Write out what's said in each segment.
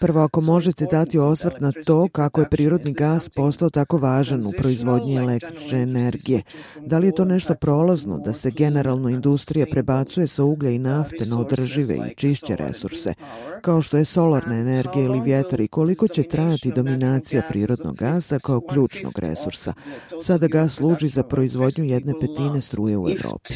Prvo, ako možete dati osvrt na to kako je prirodni gas postao tako važan u proizvodnji električne energije. Da li je to nešto prolazno da se generalno industrija prebacuje sa uglja i nafte na održive i čišće resurse, kao što je solarna energija ili vjetar i koliko će trajati dominacija prirodnog gasa kao ključnog resursa. Sada gas služi za proizvodnju jedne petine struje u Evropi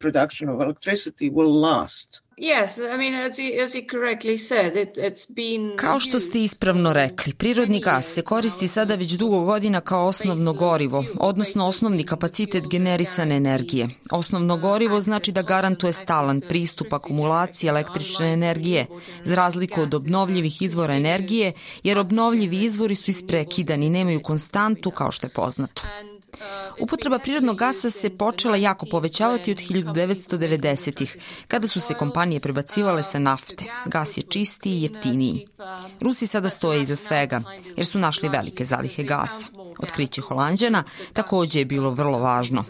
production of electricity will last. Yes, I mean, as he, as he correctly said, it, it's been... Kao što ste ispravno rekli, prirodni gas se koristi sada već dugo godina kao osnovno gorivo, odnosno osnovni kapacitet generisane energije. Osnovno gorivo znači da garantuje stalan pristup akumulaciji električne energije, za razliku od obnovljivih izvora energije, jer obnovljivi izvori su isprekidani, nemaju konstantu kao što je poznato. Upotreba prirodnog gasa se počela jako povećavati od 1990-ih, kada su se kompanije prebacivale sa nafte. Gas je čistiji i jeftiniji. Rusi sada stoje iza svega, jer su našli velike zalihe gasa. Otkriće Holandjana takođe je bilo vrlo važno.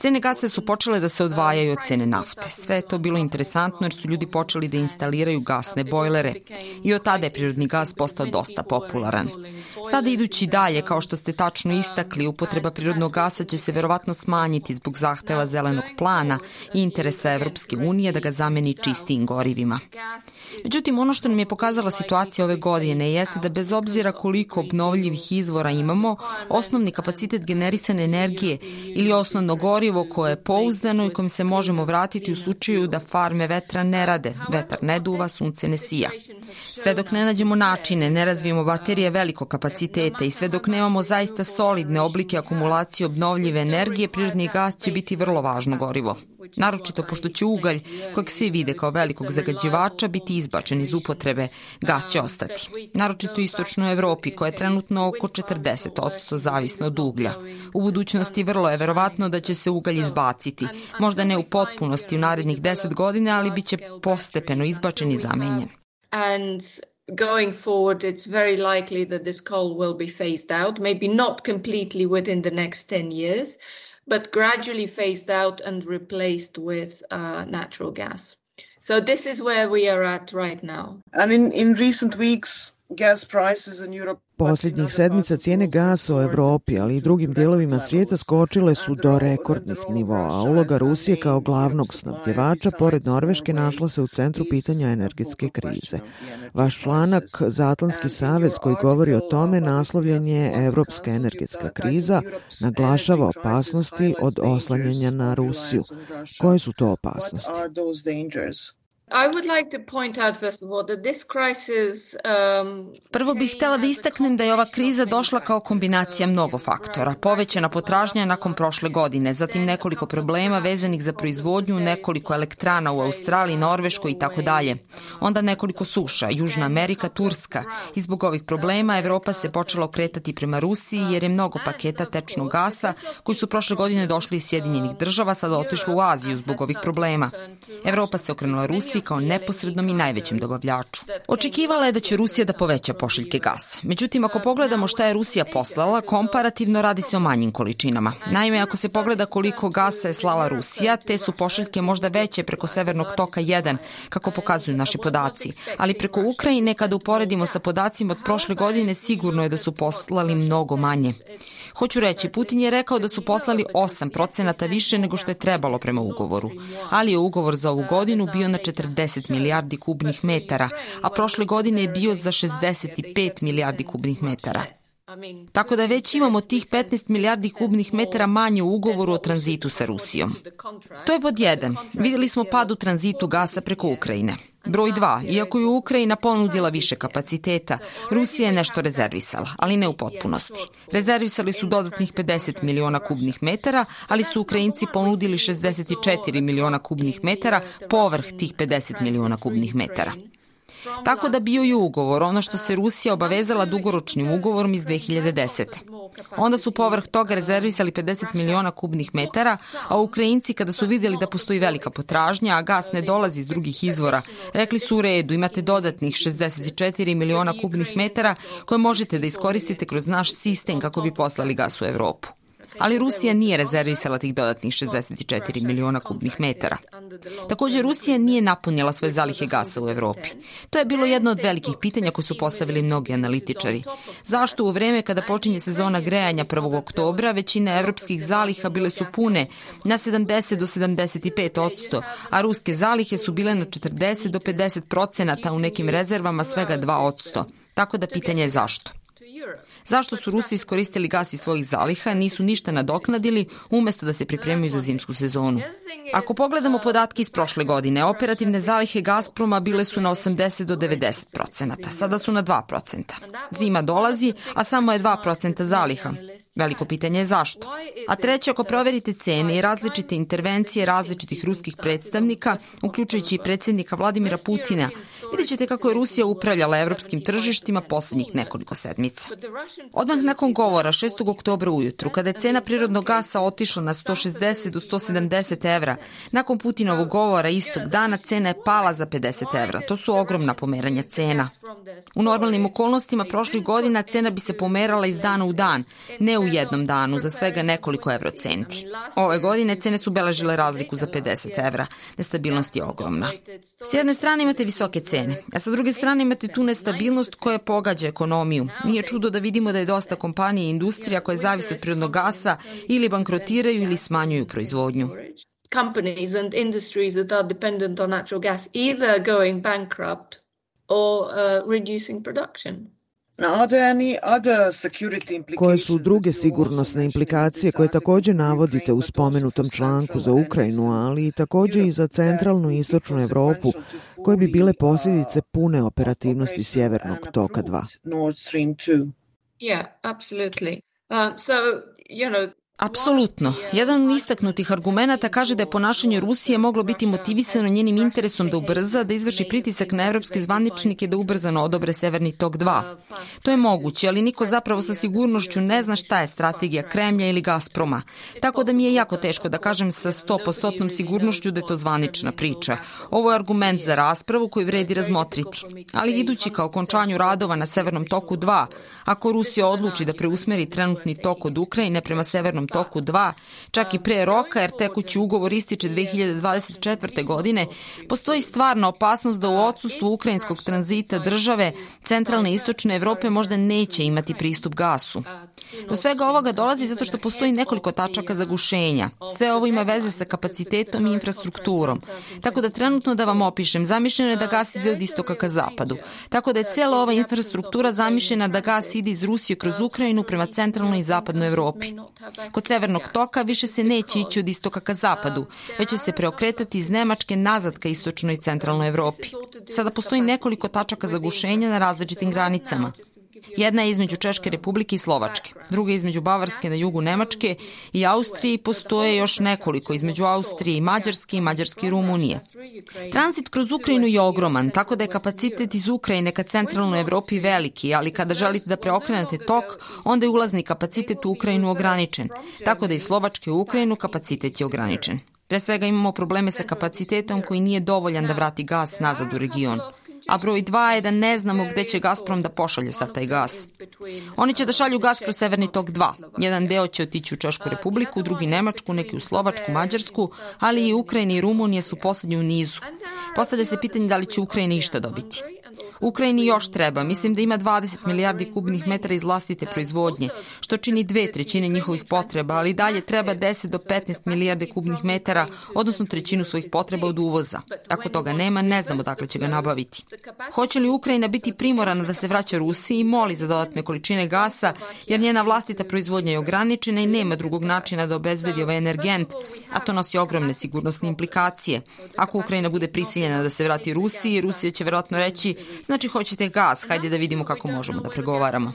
Cene gasa su počele da se odvajaju od cene nafte. Sve je to bilo interesantno jer su ljudi počeli da instaliraju gasne bojlere i od tada je prirodni gas postao dosta popularan. Sada idući dalje, kao što ste tačno istakli, upotreba prirodnog gasa će se verovatno smanjiti zbog zahteva zelenog plana i interesa Evropske unije da ga zameni čistijim gorivima. Međutim, ono što nam je pokazala situacija ove godine jeste da bez obzira koliko obnovljivih izvora imamo, osnovni kapacitet generisane energije ili osnovno gorivo koje je pouzdano i kojim se možemo vratiti u slučaju da farme vetra ne rade, vetar ne duva, sunce ne sija. Sve dok ne nađemo načine, ne razvijemo baterije velikog kapaciteta i sve dok nemamo zaista solidne oblike akumulacije obnovljive energije, prirodni gas će biti vrlo važno gorivo. Naročito pošto će ugalj, kojeg svi vide kao velikog zagađivača, biti izbačen iz upotrebe, gas će ostati. Naročito u istočnoj Evropi, koja je trenutno oko 40% zavisno od uglja. U budućnosti vrlo je verovatno da će se ugalj izbaciti. Možda ne u potpunosti u narednih 10 godina, ali bit će postepeno izbačen i zamenjen. And going forward, it's very likely that this coal will be phased out, maybe not completely within the next 10 years, but gradually phased out and replaced with uh, natural gas. So this is where we are at right now. And in, in recent weeks, gas prices in Europe Poslednjih sedmica cijene gasa u Evropi, ali i drugim dijelovima svijeta skočile su do rekordnih nivoa, a uloga Rusije kao glavnog snabdjevača pored Norveške našla se u centru pitanja energetske krize. Vaš članak za Atlantski savez koji govori o tome naslovljen je Evropska energetska kriza, naglašava opasnosti od oslanjanja na Rusiju. Koje su to opasnosti? Um, Prvo bih htela da istaknem da je ova kriza došla kao kombinacija mnogo faktora. Povećana potražnja nakon prošle godine, zatim nekoliko problema vezanih za proizvodnju, nekoliko elektrana u Australiji, Norveškoj i tako dalje. Onda nekoliko suša, Južna Amerika, Turska. I zbog ovih problema Evropa se počela okretati prema Rusiji jer je mnogo paketa tečnog gasa koji su prošle godine došli iz Sjedinjenih država sada otišlo u Aziju zbog ovih problema. Evropa se okrenula Rusiji kao neposrednom i najvećem dobavljaču. Očekivala je da će Rusija da poveća pošiljke gasa. Međutim, ako pogledamo šta je Rusija poslala, komparativno radi se o manjim količinama. Naime, ako se pogleda koliko gasa je slala Rusija, te su pošiljke možda veće preko Severnog toka 1, kako pokazuju naši podaci. Ali preko Ukrajine, kada uporedimo sa podacima od prošle godine, sigurno je da su poslali mnogo manje. Hoću reći, Putin je rekao da su poslali 8 procenata više nego što je trebalo prema ugovoru, ali je ugovor za ovu godinu bio na 40 milijardi kubnih metara, a prošle godine je bio za 65 milijardi kubnih metara. Tako da već imamo tih 15 milijardi kubnih metara manje u ugovoru o tranzitu sa Rusijom. To je pod jedan. Videli smo pad u tranzitu gasa preko Ukrajine. Broj 2. Iako je Ukrajina ponudila više kapaciteta, Rusija je nešto rezervisala, ali ne u potpunosti. Rezervisali su dodatnih 50 miliona kubnih metara, ali su Ukrajinci ponudili 64 miliona kubnih metara povrh tih 50 miliona kubnih metara. Tako da bio je ugovor, ono što se Rusija obavezala dugoročnim ugovorom iz 2010. Onda su povrh toga rezervisali 50 miliona kubnih metara, a Ukrajinci kada su vidjeli da postoji velika potražnja, a gas ne dolazi iz drugih izvora, rekli su u redu, imate dodatnih 64 miliona kubnih metara koje možete da iskoristite kroz naš sistem kako bi poslali gas u Evropu. Ali Rusija nije rezervisala tih dodatnih 64 miliona kubnih metara. Također, Rusija nije napunila svoje zalihe gasa u Europi. To je bilo jedno od velikih pitanja koje su postavili mnogi analitičari. Zašto u vreme kada počinje sezona grejanja 1. oktobra većina evropskih zaliha bile su pune na 70 do 75 odsto, a ruske zalihe su bile na 40 do 50 procenata u nekim rezervama svega 2 odsto. Tako da pitanje je zašto. Zašto su Rusi iskoristili gas iz svojih zaliha, nisu ništa nadoknadili umesto da se pripremaju za zimsku sezonu? Ako pogledamo podatke iz prošle godine, operativne zalihe Gazproma bile su na 80 do 90 procenata, sada su na 2 procenta. Zima dolazi, a samo je 2 procenta zaliha. Veliko pitanje je zašto. A treće, ako proverite cene i različite intervencije različitih ruskih predstavnika, uključujući i predsjednika Vladimira Putina, vidjet ćete kako je Rusija upravljala evropskim tržištima poslednjih nekoliko sedmica. Odmah nakon govora 6. oktobra ujutru, kada je cena prirodnog gasa otišla na 160 do 170 evra, nakon Putinovog govora istog dana cena je pala za 50 evra. To su ogromna pomeranja cena. U normalnim okolnostima prošlih godina cena bi se pomerala iz dana u dan, ne u jednom danu za svega nekoliko evrocenti. Ove godine cene su beležile razliku za 50 evra. Nestabilnost je ogromna. S jedne strane imate visoke cene, a sa druge strane imate tu nestabilnost koja pogađa ekonomiju. Nije čudo da vidimo da je dosta kompanija i industrija koje zavise od prirodnog gasa ili bankrotiraju ili smanjuju proizvodnju companies and industries that are dependent on natural gas either going bankrupt or uh, reducing production. Koje su druge sigurnosne implikacije koje takođe navodite u spomenutom članku za Ukrajinu, ali i takođe i za centralnu i istočnu Evropu, koje bi bile posljedice pune operativnosti Sjevernog toka 2? Yeah, absolutely. Um, so, you know, Apsolutno. Jedan od istaknutih argumenta kaže da je ponašanje Rusije moglo biti motivisano njenim interesom da ubrza, da izvrši pritisak na evropske zvaničnike da ubrzano odobre Severni tok 2. To je moguće, ali niko zapravo sa sigurnošću ne zna šta je strategija Kremlja ili Gazproma. Tako da mi je jako teško da kažem sa 100% sigurnošću da je to zvanična priča. Ovo je argument za raspravu koji vredi razmotriti. Ali idući kao končanju radova na Severnom toku 2, ako Rusija odluči da preusmeri trenutni tok od Ukrajine prema Severnom Severnom toku 2, čak i pre roka, jer tekući ugovor ističe 2024. godine, postoji stvarna opasnost da u odsustvu ukrajinskog tranzita države centralne i istočne Evrope možda neće imati pristup gasu. Do svega ovoga dolazi zato što postoji nekoliko tačaka zagušenja. Sve ovo ima veze sa kapacitetom i infrastrukturom. Tako da trenutno da vam opišem, zamišljeno je da gas ide od istoka ka zapadu. Tako da je cijela ova infrastruktura zamišljena da gas ide iz Rusije kroz Ukrajinu prema centralnoj i zapadnoj Evropi. Kod severnog toka više se neće ići od istoka ka zapadu, već će se preokretati iz Nemačke nazad ka istočnoj i centralnoj Evropi. Sada postoji nekoliko tačaka zagušenja na različitim granicama. Jedna je između Češke republike i Slovačke, druga je između Bavarske na jugu Nemačke i Austrije i postoje još nekoliko između Austrije i Mađarske i Mađarske i Rumunije. Transit kroz Ukrajinu je ogroman, tako da je kapacitet iz Ukrajine ka centralnoj Evropi veliki, ali kada želite da preokrenete tok, onda je ulazni kapacitet u Ukrajinu ograničen, tako da i Slovačke u Ukrajinu kapacitet je ograničen. Pre svega imamo probleme sa kapacitetom koji nije dovoljan da vrati gas nazad u region a broj dva je da ne znamo gde će Gazprom da pošalje sav taj gas. Oni će da šalju gas kroz Severni tok 2. Jedan deo će otići u Češku republiku, drugi Nemačku, neki u Slovačku, Mađarsku, ali i Ukrajina i Rumunija su poslednji u nizu. Postavlja se pitanje da li će Ukrajina išta dobiti. Ukrajini još treba, mislim da ima 20 milijardi kubnih metara iz vlastite proizvodnje, što čini dve trećine njihovih potreba, ali dalje treba 10 do 15 milijarde kubnih metara, odnosno trećinu svojih potreba od uvoza. Ako toga nema, ne znamo dakle će ga nabaviti. Hoće li Ukrajina biti primorana da se vraća Rusiji i moli za dodatne količine gasa, jer njena vlastita proizvodnja je ograničena i nema drugog načina da obezbedi ovaj energent, a to nosi ogromne sigurnosne implikacije. Ako Ukrajina bude prisiljena da se vrati Rusiji, Rusija će verovatno reći Znači, hoćete gas, hajde da vidimo kako možemo da pregovaramo.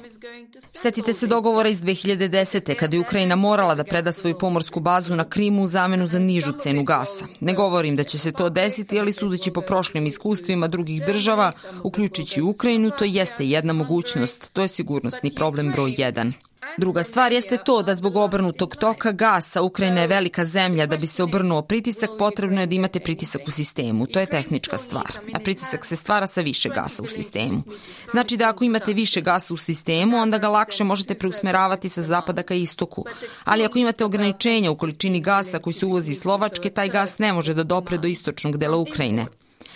Setite se dogovora iz 2010. kada je Ukrajina morala da preda svoju pomorsku bazu na Krimu u zamenu za nižu cenu gasa. Ne govorim da će se to desiti, ali sudeći po prošlim iskustvima drugih država, uključujući Ukrajinu, to jeste jedna mogućnost. To je sigurnosni problem broj 1. Druga stvar jeste to da zbog obrnutog toka gasa Ukrajina je velika zemlja, da bi se obrnuo pritisak potrebno je da imate pritisak u sistemu. To je tehnička stvar. A pritisak se stvara sa više gasa u sistemu. Znači da ako imate više gasa u sistemu, onda ga lakše možete preusmeravati sa zapada ka istoku. Ali ako imate ograničenja u količini gasa koji se uvozi iz Slovačke, taj gas ne može da dopre do istočnog dela Ukrajine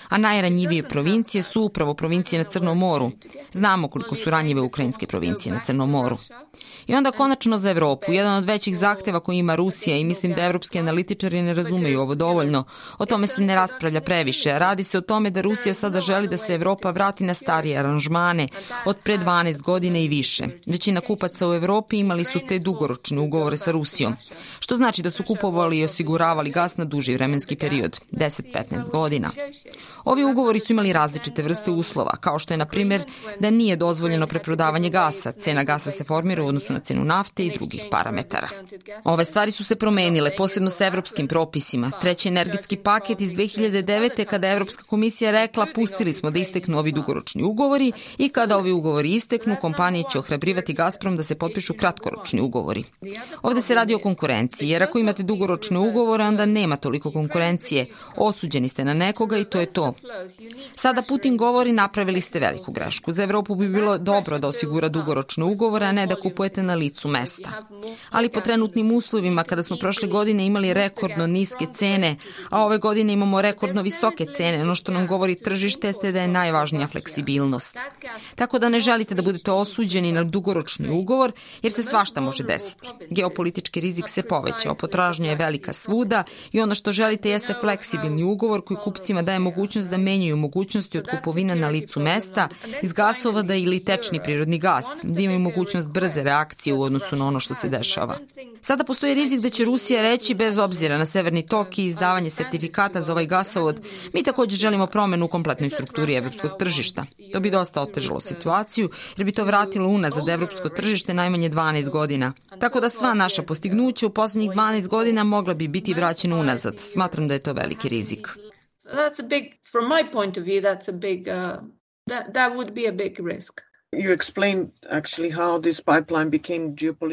a najranjivije provincije su upravo provincije na Crnom moru. Znamo koliko su ranjive ukrajinske provincije na Crnom moru. I onda konačno za Evropu, jedan od većih zahteva koji ima Rusija i mislim da evropski analitičari ne razumeju ovo dovoljno. O tome se ne raspravlja previše. Radi se o tome da Rusija sada želi da se Evropa vrati na starije aranžmane od pre 12 godina i više. Većina kupaca u Evropi imali su te dugoročne ugovore sa Rusijom, što znači da su kupovali i osiguravali gas na duži vremenski period, 10-15 godina. Ovi ugovori su imali različite vrste uslova, kao što je, na primjer, da nije dozvoljeno preprodavanje gasa, cena gasa se formira u odnosu na cenu nafte i drugih parametara. Ove stvari su se promenile, posebno sa evropskim propisima. Treći energetski paket iz 2009. kada Evropska komisija rekla pustili smo da isteknu ovi dugoročni ugovori i kada ovi ugovori isteknu, kompanije će ohrabrivati Gazprom da se potpišu kratkoročni ugovori. Ovde se radi o konkurenciji, jer ako imate dugoročne ugovore, onda nema toliko konkurencije. Osuđeni ste na nekoga i to je to. Sada Putin govori napravili ste veliku grešku. Za Evropu bi bilo dobro da osigura dugoročne ugovore, a ne da kupujete na licu mesta. Ali po trenutnim uslovima, kada smo prošle godine imali rekordno niske cene, a ove godine imamo rekordno visoke cene, ono što nam govori tržište jeste da je najvažnija fleksibilnost. Tako da ne želite da budete osuđeni na dugoročni ugovor, jer se svašta može desiti. Geopolitički rizik se povećao, potražnja je velika svuda i ono što želite jeste fleksibilni ugovor koji kupcima daje mogućnost da menjaju mogućnosti od kupovina na licu mesta, iz gasovoda ili tečni prirodni gas, da imaju mogućnost brze reakcije u odnosu na ono što se dešava. Sada postoji rizik da će Rusija reći, bez obzira na severni tok i izdavanje sertifikata za ovaj gasovod, mi takođe želimo promenu u kompletnoj strukturi evropskog tržišta. To bi dosta otežalo situaciju, jer bi to vratilo unazad evropsko tržište najmanje 12 godina. Tako da sva naša postignuća u poslednjih 12 godina mogla bi biti vraćena unazad. Smatram da je to veliki rizik. that's a big, from my point of view, that's a big, uh, that, that would be a big risk.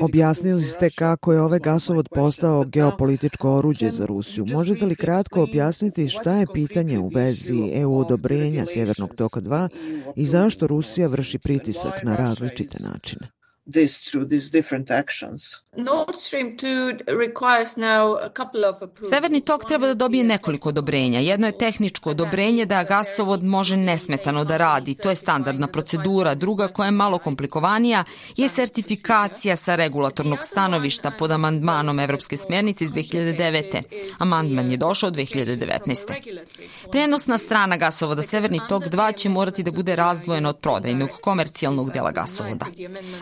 Objasnili ste kako je ovaj gasovod postao geopolitičko oruđe za Rusiju. Možete li kratko objasniti šta je pitanje u vezi EU odobrenja Sjevernog toka 2 i zašto Rusija vrši pritisak na različite načine? This through these different actions. Nord Stream 2 requires now a couple of approvals. Severni tok treba da dobije nekoliko odobrenja. Jedno je tehničko odobrenje da gasovod može nesmetano da radi. To je standardna procedura. Druga koja je malo komplikovanija je sertifikacija sa regulatornog stanovišta pod amandmanom Evropske smjernice iz 2009. Amandman je došao 2019. Prenosna strana gasovoda Severni tok 2 će morati da bude razdvojena od prodajnog komercijalnog dela gasovoda.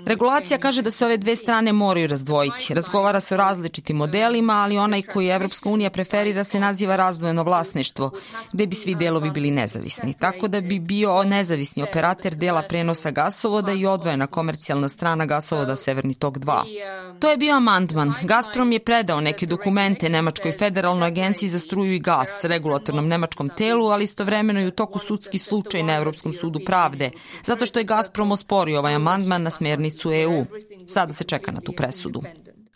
Regulacija Regulacija kaže da se ove dve strane moraju razdvojiti. Razgovara se o različitim modelima, ali onaj koji Evropska unija preferira se naziva razdvojeno vlasništvo, gde bi svi delovi bili nezavisni. Tako da bi bio nezavisni operater dela prenosa gasovoda i odvojena komercijalna strana gasovoda Severni tok 2. To je bio amandman. Gazprom je predao neke dokumente Nemačkoj federalnoj agenciji za struju i gas, regulatornom nemačkom telu, ali istovremeno i u toku sudski slučaj na Evropskom sudu pravde, zato što je Gazprom osporio ovaj amandman na smernicu EU. Sada se čeka na tu presudu.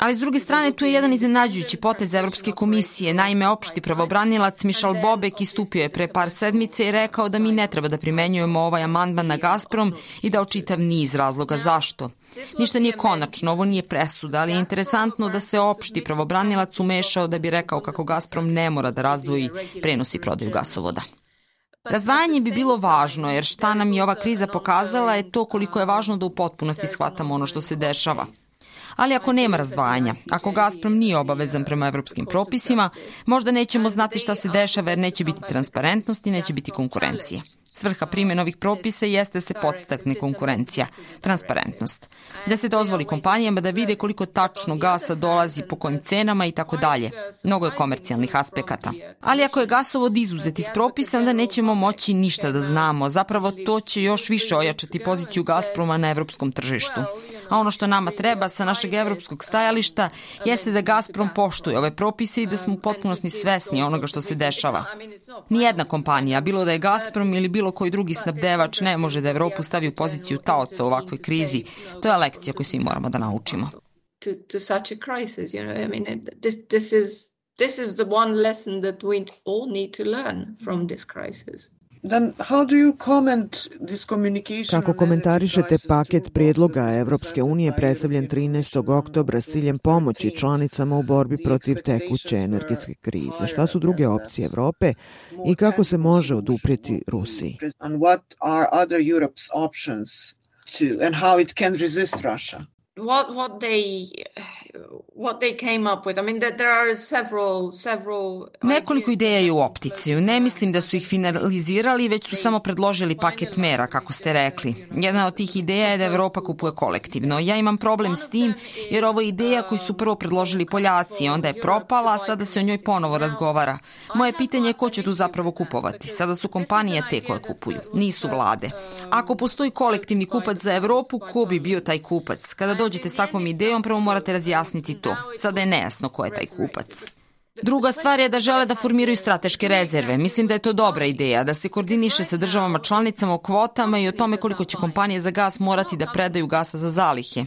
Ali s druge strane tu je jedan iznenađujući potez Evropske komisije. Naime, opšti pravobranilac Mišal Bobek istupio je pre par sedmice i rekao da mi ne treba da primenjujemo ovaj amandman na Gazprom i da očitav niz razloga zašto. Ništa nije konačno, ovo nije presuda, ali je interesantno da se opšti pravobranilac umešao da bi rekao kako Gazprom ne mora da razdvoji prenosi prodaju gasovoda. Razdvajanje bi bilo važno, jer šta nam je ova kriza pokazala je to koliko je važno da u potpunosti shvatamo ono što se dešava. Ali ako nema razdvajanja, ako Gazprom nije obavezan prema evropskim propisima, možda nećemo znati šta se dešava jer neće biti transparentnosti, neće biti konkurencije. Svrha primjene ovih propisa jeste da se podstakne konkurencija, transparentnost, da se dozvoli kompanijama da vide koliko tačno gasa dolazi, po kojim cenama i tako dalje. Mnogo je komercijalnih aspekata. Ali ako je gasovod izuzet iz propisa, onda nećemo moći ništa da znamo. Zapravo to će još više ojačati poziciju Gazproma na evropskom tržištu. A ono što nama treba sa našeg evropskog stajališta jeste da Gazprom poštuje ove propise i da smo u potpunosti svesni onoga što se dešava. Nijedna kompanija, bilo da je Gazprom ili bilo koji drugi snabdevač, ne može da Evropu stavi u poziciju taoca u ovakvoj krizi. To je lekcija koju svi moramo da naučimo. To, to such a crisis, you know, I mean, this, this is this is the one lesson that we all need to learn from this crisis. Kako komentarišete paket prijedloga Evropske unije predstavljen 13. oktobra s ciljem pomoći članicama u borbi protiv tekuće energetske krize? Šta su druge opcije Evrope i kako se može oduprijeti Rusiji? and how it can resist Russia what what they what they came up with. I mean that there are several several Nekoliko ideja je u opticiju. Ne mislim da su ih finalizirali, već su samo predložili paket mera, kako ste rekli. Jedna od tih ideja je da Evropa kupuje kolektivno. Ja imam problem s tim, jer ovo je ideja koju su prvo predložili Poljaci, onda je propala, a sada se o njoj ponovo razgovara. Moje pitanje je ko će tu zapravo kupovati. Sada su kompanije te koje kupuju, nisu vlade. Ako postoji kolektivni kupac za Evropu, ko bi bio taj kupac? Kada dođete s takvom idejom, prvo morate razjasniti to. Sada je nejasno ko je taj kupac. Druga stvar je da žele da formiraju strateške rezerve. Mislim da je to dobra ideja, da se koordiniše sa državama članicama o kvotama i o tome koliko će kompanije za gas morati da predaju gasa za zalihe.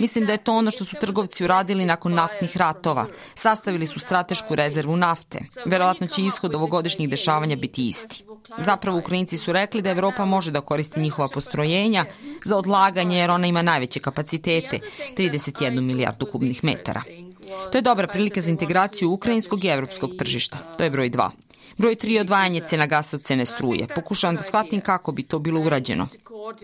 Mislim da je to ono što su trgovci uradili nakon naftnih ratova. Sastavili su stratešku rezervu nafte. Verovatno će ishod ovogodišnjih dešavanja biti isti. Zapravo Ukrajinci su rekli da Evropa može da koristi njihova postrojenja za odlaganje jer ona ima najveće kapacitete, 31 milijardu kubnih metara. To je dobra prilika za integraciju ukrajinskog i evropskog tržišta. To je broj 2. Broj 3 je odvajanje cena gasa od cene struje. Pokušavam da shvatim kako bi to bilo urađeno.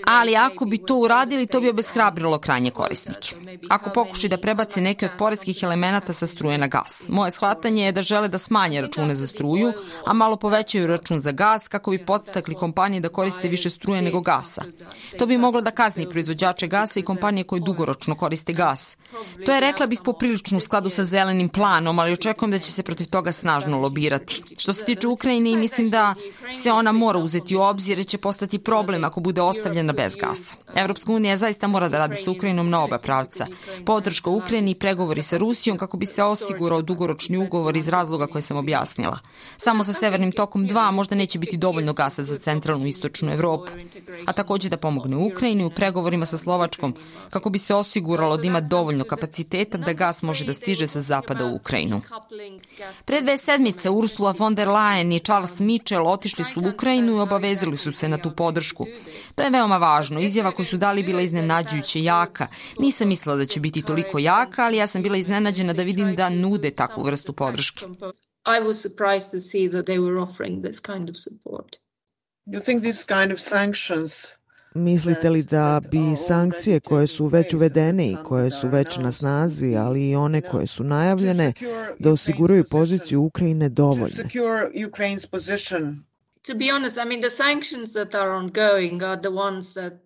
Ali ako bi to uradili, to bi obeshrabrilo krajnje korisnike. Ako pokuši da prebace neke od poreskih elemenata sa struje na gas. Moje shvatanje je da žele da smanje račune za struju, a malo povećaju račun za gas kako bi podstakli kompanije da koriste više struje nego gasa. To bi moglo da kazni proizvođače gasa i kompanije koje dugoročno koriste gas. To je, rekla bih, poprilično u skladu sa zelenim planom, ali očekujem da će se protiv toga snažno lobirati. Što se tiče Ukrajine, mislim da se ona mora uzeti u obzir jer će postati problem ako bude ostavljena bez gasa. Evropska unija zaista mora da radi sa Ukrajinom na oba pravca. Podrška Ukrajini i pregovori sa Rusijom kako bi se osigurao dugoročni ugovor iz razloga koje sam objasnila. Samo sa Severnim tokom 2 možda neće biti dovoljno gasa za centralnu i istočnu Evropu, a takođe da pomogne Ukrajini u pregovorima sa Slovačkom kako bi se osiguralo da ima dovoljno kapaciteta da gas može da stiže sa zapada u Ukrajinu. Pre dve sedmice Ursula von der Leyen i Charles Mitchell otišli su u Ukrajinu i obavezili su se na tu podršku. To je veoma važno. Izjava koju su dali bila iznenađujuće jaka. Nisam mislila da će biti toliko jaka, ali ja sam bila iznenađena da vidim da nude takvu vrstu podrške. I was surprised to see that they were offering this kind of support. You think these kind of sanctions Mislite li da bi sankcije koje su već uvedene i koje su već na snazi, ali i one koje su najavljene, da osiguraju poziciju Ukrajine dovoljne?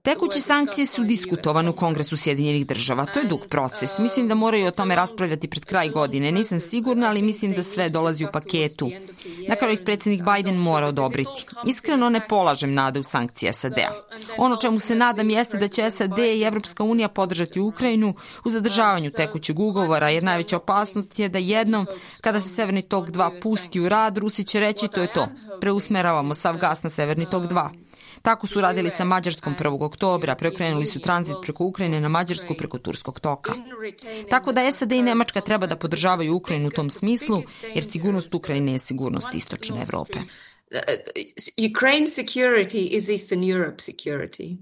Tekuće sankcije su diskutovane u Kongresu Sjedinjenih država. To je dug proces. Mislim da moraju o tome raspravljati pred kraj godine. Nisam sigurna, ali mislim da sve dolazi u paketu. Na kraju ih predsednik Biden mora odobriti. Iskreno ne polažem nade u sankcije SAD-a. Ono čemu se nadam jeste da će SAD i Evropska unija podržati Ukrajinu u zadržavanju tekućeg ugovora, jer najveća opasnost je da jednom, kada se Severni tok 2 pusti u rad, Rusi će reći to je to. Preusmeravamo sav gas na Severni tok 2. Tako su radili sa Mađarskom 1. oktobra, preokrenuli su tranzit preko Ukrajine na Mađarsku preko Turskog toka. Tako da SAD i Nemačka treba da podržavaju Ukrajinu u tom smislu, jer sigurnost Ukrajine je sigurnost istočne Evrope. Ukraine security is Eastern Europe security.